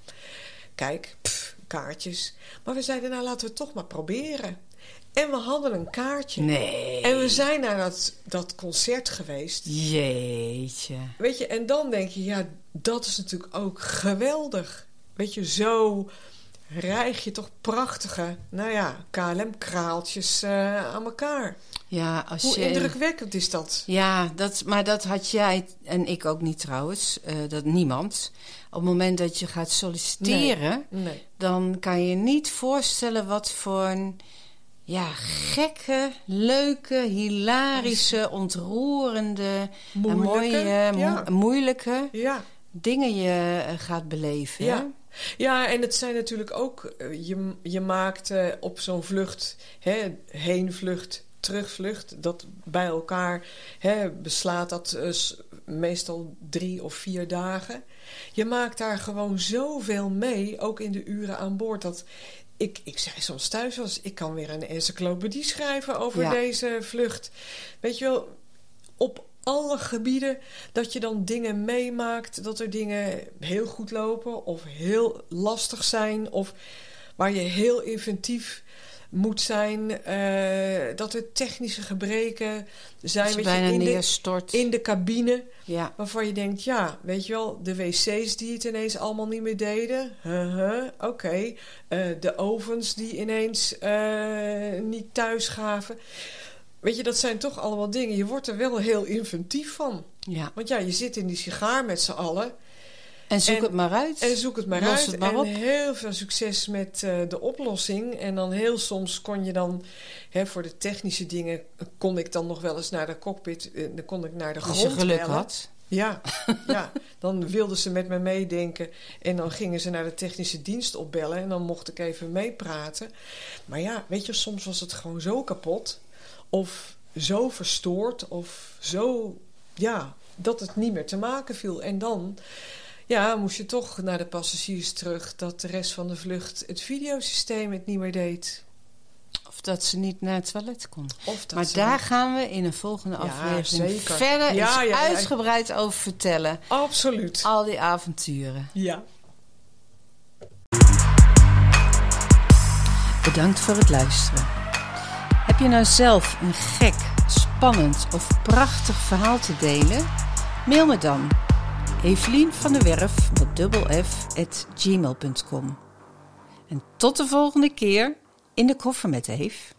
kijk, pff, kaartjes. Maar we zeiden nou laten we het toch maar proberen. En we hadden een kaartje. Nee. En we zijn naar dat, dat concert geweest. Jeetje. Weet je, en dan denk je, ja, dat is natuurlijk ook geweldig. Weet je, zo rijg je toch prachtige, nou ja, KLM-kraaltjes eh, aan elkaar. Ja, als Hoe je... indrukwekkend is dat? Ja, dat, maar dat had jij en ik ook niet trouwens. eh, dat niemand. Op het moment dat je gaat solliciteren, Nee. dan kan je niet voorstellen wat voor een ja, gekke, leuke, hilarische, ontroerende, Moeilijke, en mooie, mo- moeilijke Ja. dingen je eh, gaat beleven. Ja. Ja, en het zijn natuurlijk ook... eh, Je, je maakt eh, op zo'n vlucht, hè, heenvlucht, terugvlucht... dat bij elkaar hè, beslaat dat eh, meestal drie of vier dagen. Je maakt daar gewoon zoveel mee, ook in de uren aan boord... dat ik, ik zei soms thuis was, ik kan weer een encyclopedie schrijven over Ja. deze vlucht. Weet je wel, op alle gebieden dat je dan dingen meemaakt, dat er dingen heel goed lopen of heel lastig zijn of waar je heel inventief moet zijn, eh, dat er technische gebreken zijn weet je, bijna in, de, neerstort. in de cabine. ja. Waarvan je denkt, ja, weet je wel, de wc's die het ineens allemaal niet meer deden. Huh, Oké. Eh, de ovens die ineens eh, niet thuis gaven. Weet je, dat zijn toch allemaal dingen. Je wordt er wel heel inventief van. ja. Want ja, je zit in die sigaar met z'n allen. En zoek En- het maar uit. En zoek het maar Los uit. het maar en op. heel veel succes met eh, de oplossing. En dan heel soms kon je dan, hè, voor de technische dingen, kon ik dan nog wel eens naar de cockpit. eh, dan kon ik naar de Als je grond geluk bellen. had. Ja, ja, dan wilden ze met me meedenken. En dan gingen ze naar de technische dienst opbellen. En dan mocht ik even meepraten. Maar ja, weet je, soms was het gewoon zo kapot. Of zo verstoord. Of zo, ja, dat het niet meer te maken viel. En dan, ja, moest je toch naar de passagiers terug... dat de rest van de vlucht het videosysteem het niet meer deed. Of dat ze niet naar het toilet kon. Of dat Maar daar gaan we in een volgende Ja, aflevering zeker. verder ja. uitgebreid over vertellen. Absoluut. Al die avonturen. Ja. Bedankt voor het luisteren. Heb je nou zelf een gek, spannend of prachtig verhaal te delen? Mail me dan. Evelien van der Werf met dubbel F at gmail.com. En tot de volgende keer in de koffer met Eve.